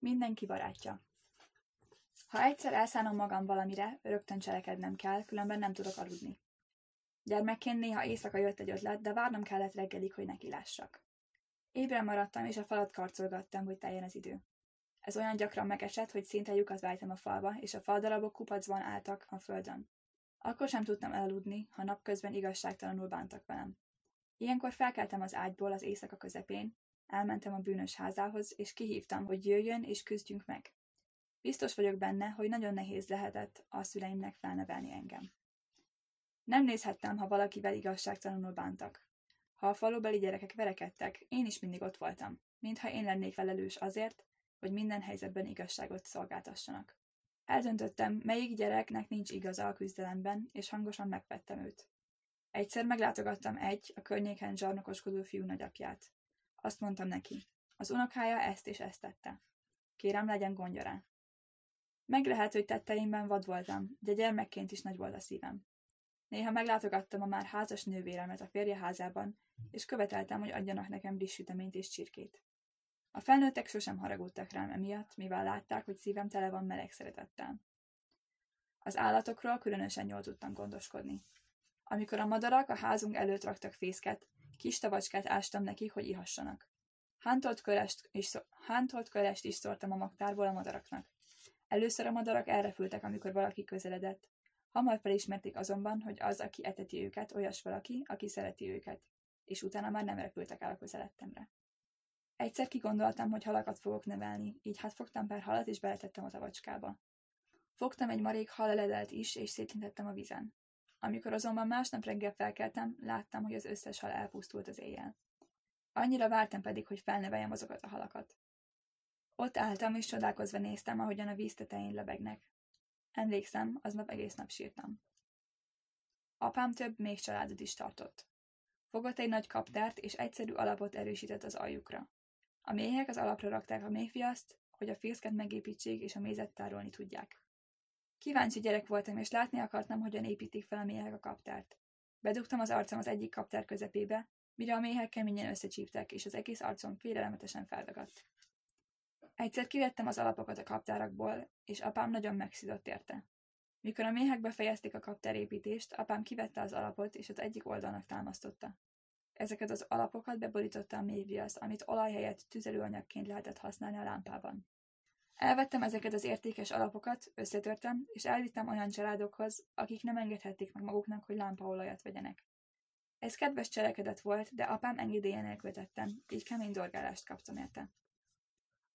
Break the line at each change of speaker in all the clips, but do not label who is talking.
Mindenki barátja. Ha egyszer elszánom magam valamire, rögtön cselekednem kell, különben nem tudok aludni. Gyermekként néha éjszaka jött egy ötlet, de várnom kellett reggelig, hogy neki lássak. Ébren maradtam, és a falat karcolgattam, hogy teljen az idő. Ez olyan gyakran megesett, hogy szinte lyukat vájtam a falba, és a faldarabok kupacban álltak a földön. Akkor sem tudtam elaludni, ha napközben igazságtalanul bántak velem. Ilyenkor felkeltem az ágyból az éjszaka közepén, elmentem a bűnös házához, és kihívtam, hogy jöjjön és küzdjünk meg. Biztos vagyok benne, hogy nagyon nehéz lehetett a szüleimnek felnevelni engem. Nem nézhettem, ha valakivel igazságtalanul bántak. Ha a falubeli gyerekek verekedtek, én is mindig ott voltam, mintha én lennék felelős azért, hogy minden helyzetben igazságot szolgáltassanak. Eldöntöttem, melyik gyereknek nincs igaza a küzdelemben, és hangosan megvettem őt. Egyszer meglátogattam egy, a környéken zsarnokoskodó fiú nagyapját. Azt mondtam neki, az unokája ezt és ezt tette. Kérem, legyen gondja rá. Meg lehet, hogy tetteimben vad voltam, de gyermekként is nagy volt a szívem. Néha meglátogattam a már házas nővéremet a férje házában, és követeltem, hogy adjanak nekem friss és csirkét. A felnőttek sosem haragudtak rám emiatt, mivel látták, hogy szívem tele van meleg szeretettel. Az állatokról különösen jól tudtam gondoskodni. Amikor a madarak a házunk előtt raktak fészket, kis tavacskát ástam nekik, hogy ihassanak. Hántolt kölest, is, hántolt kölest is szórtam a magtárból a madaraknak. Először a madarak elrepültek, amikor valaki közeledett. Hamar felismerték azonban, hogy az, aki eteti őket, olyas valaki, aki szereti őket, és utána már nem repültek el a közelettemre. Egyszer kigondoltam, hogy halakat fogok nevelni, így hát fogtam pár halat, és beletettem a tavacskába. Fogtam egy marék haleledelt is, és szétintettem a vizen. Amikor azonban másnap reggel felkeltem, láttam, hogy az összes hal elpusztult az éjjel. Annyira vártam pedig, hogy felneveljem azokat a halakat. Ott álltam, és csodálkozva néztem, ahogyan a víz tetején lebegnek. Emlékszem, aznap egész nap sírtam. Apám több még családot is tartott. Fogott egy nagy kaptárt, és egyszerű alapot erősített az aljukra. A méhek az alapra rakták a méhviaszt, hogy a fészket megépítsék és a mézet tárolni tudják. Kíváncsi gyerek voltam, és látni akartam, hogyan építik fel a méhek a kaptárt. Bedugtam az arcom az egyik kaptár közepébe, mire a méhek keményen összecsíptek, és az egész arcom félelemetesen feldagadt. Egyszer kivettem az alapokat a kaptárakból, és apám nagyon megszidott érte. Mikor a méhek befejezték a kaptárépítést, apám kivette az alapot, és az egyik oldalnak támasztotta. Ezeket az alapokat beborította a méhviasz, amit olaj helyett tüzelőanyagként lehetett használni a lámpában. Elvettem ezeket az értékes alapokat, összetörtem, és elvittem olyan családokhoz, akik nem engedhették meg maguknak, hogy lámpaolajat vegyenek. Ez kedves cselekedet volt, de apám engedélye nélkül tettem, így kemény dorgálást kaptam érte.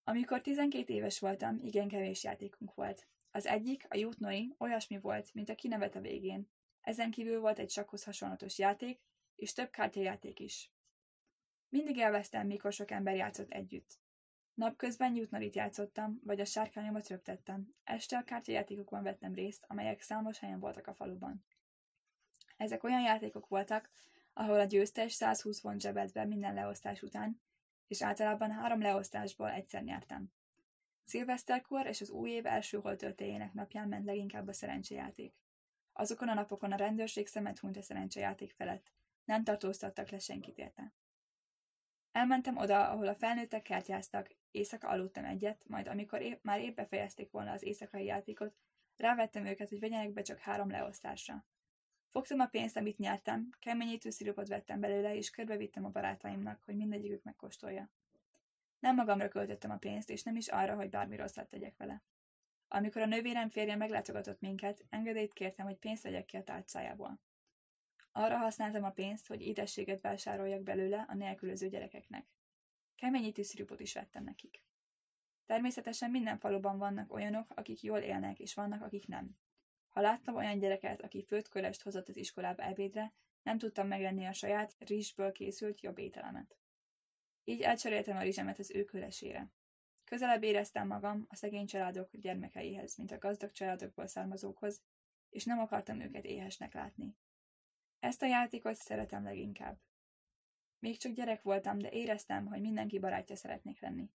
Amikor 12 éves voltam, igen kevés játékunk volt. Az egyik, a jutnoi, olyasmi volt, mint a kinevet a végén. Ezen kívül volt egy sakhoz hasonlatos játék, és több kártyajáték is. Mindig elvesztem, mikor sok ember játszott együtt. Napközben Newtonalit játszottam, vagy a sárkányomat röptettem. Este a kártyajátékokon vettem részt, amelyek számos helyen voltak a faluban. Ezek olyan játékok voltak, ahol a győztes 120 font zsebelt be minden leosztás után, és általában három leosztásból egyszer nyertem. Szilveszterkor és az új év első holtöltéjének napján ment leginkább a szerencsejáték. Azokon a napokon a rendőrség szemet hunyt a szerencsejáték felett. Nem tartóztattak le senkit érte. Elmentem oda, ahol a felnőttek kártyáztak, éjszaka aludtam egyet, majd amikor épp, már épp befejezték volna az éjszakai játékot, rávettem őket, hogy vegyenek be csak három leosztásra. Fogtam a pénzt, amit nyertem, keményítő szirupot vettem belőle, és körbevittem a barátaimnak, hogy mindegyikük megkóstolja. Nem magamra költöttem a pénzt, és nem is arra, hogy bármi rosszat tegyek vele. Amikor a nővérem férje meglátogatott minket, engedélyt kértem, hogy pénzt vegyek ki a tárcájából. Arra használtam a pénzt, hogy édességet vásároljak belőle a nélkülöző gyerekeknek. Keményítő szirupot is vettem nekik. Természetesen minden faluban vannak olyanok, akik jól élnek, és vannak, akik nem. Ha láttam olyan gyereket, aki főtkölest hozott az iskolába ebédre, nem tudtam meglenni a saját rizsből készült jobb ételemet. Így elcseréltem a rizsemet az ő kölesére. Közelebb éreztem magam a szegény családok gyermekeihez, mint a gazdag családokból származókhoz, és nem akartam őket éhesnek látni. Ezt a játékot szeretem leginkább. Még csak gyerek voltam, de éreztem, hogy mindenki barátja szeretnék lenni.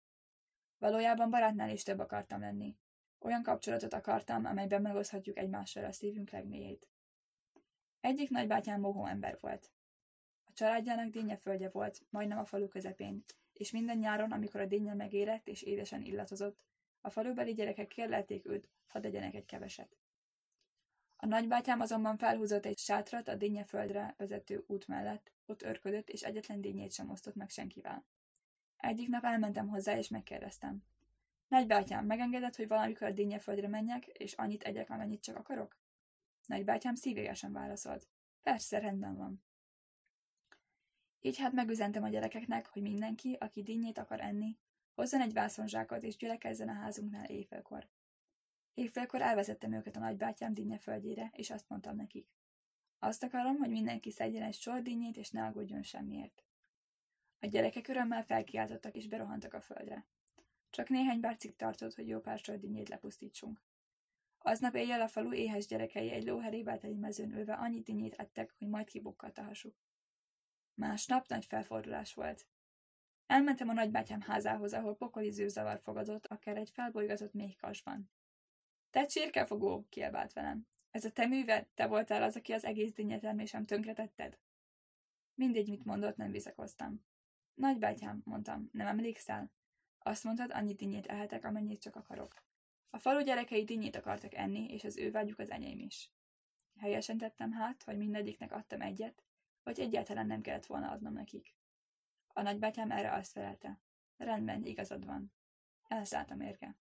Valójában barátnál is több akartam lenni. Olyan kapcsolatot akartam, amelyben megoszthatjuk egymással a szívünk legmélyét. Egyik nagybátyám mohó ember volt. A családjának dinnyeföldje volt, majdnem a falu közepén, és minden nyáron, amikor a dinnye megérett és édesen illatozott, A falubeli gyerekek kérlelték őt, hadd egyenek egy keveset. A nagybátyám azonban felhúzott egy sátrat a földre vezető út mellett, ott örködött, és egyetlen dinnyét sem osztott meg senkivel. Egyik nap elmentem hozzá, és megkérdeztem. Nagybátyám, megengedett, hogy valamikor a dinnyeföldre menjek, és annyit egyek, amennyit csak akarok? Nagybátyám szívégesen válaszolt. Persze, rendben van. Így hát megüzentem a gyerekeknek, hogy mindenki, aki dinnyét akar enni, hozzon egy vászonzsákot és gyülekezzen a házunknál éjfélkor. Éjfélkor elvezettem őket a nagybátyám dinnyeföldjére, és azt mondtam nekik. Azt akarom, hogy mindenki szedjen egy sor dinnyét, és ne aggódjon semmiért. A gyerekek örömmel felkiáltottak és berohantak a földre. Csak néhány percig tartott, hogy jó pár sor dinnyét lepusztítsunk. Aznap éjjel a falu éhes gyerekei egy lóherével teli mezőn ülve annyi dinnyét ettek, hogy majd kibukkalt a hasuk. Másnap nagy felfordulás volt. Elmentem a nagybátyám házához, ahol pokoli zűrzavar fogadott, akár egy felbolygatott méhkasban. Te csirkefogó, kiabált velem. Ez a te műved? Te voltál az, aki az egész dinnyetermésem tönkretetted? Mindegy, mit mondott, nem visszakoztam. Nagybátyám, mondtam, nem emlékszel? Azt mondtad, annyi dinnyét ehetek, amennyit csak akarok. A falu gyerekei dinnyét akartak enni, és az ő vágyuk az enyém is. Helyesen tettem hát, hogy mindegyiknek adtam egyet, vagy egyáltalán nem kellett volna adnom nekik. A nagybátyám erre azt felelte. Rendben, igazad van. Elszállt a mérge.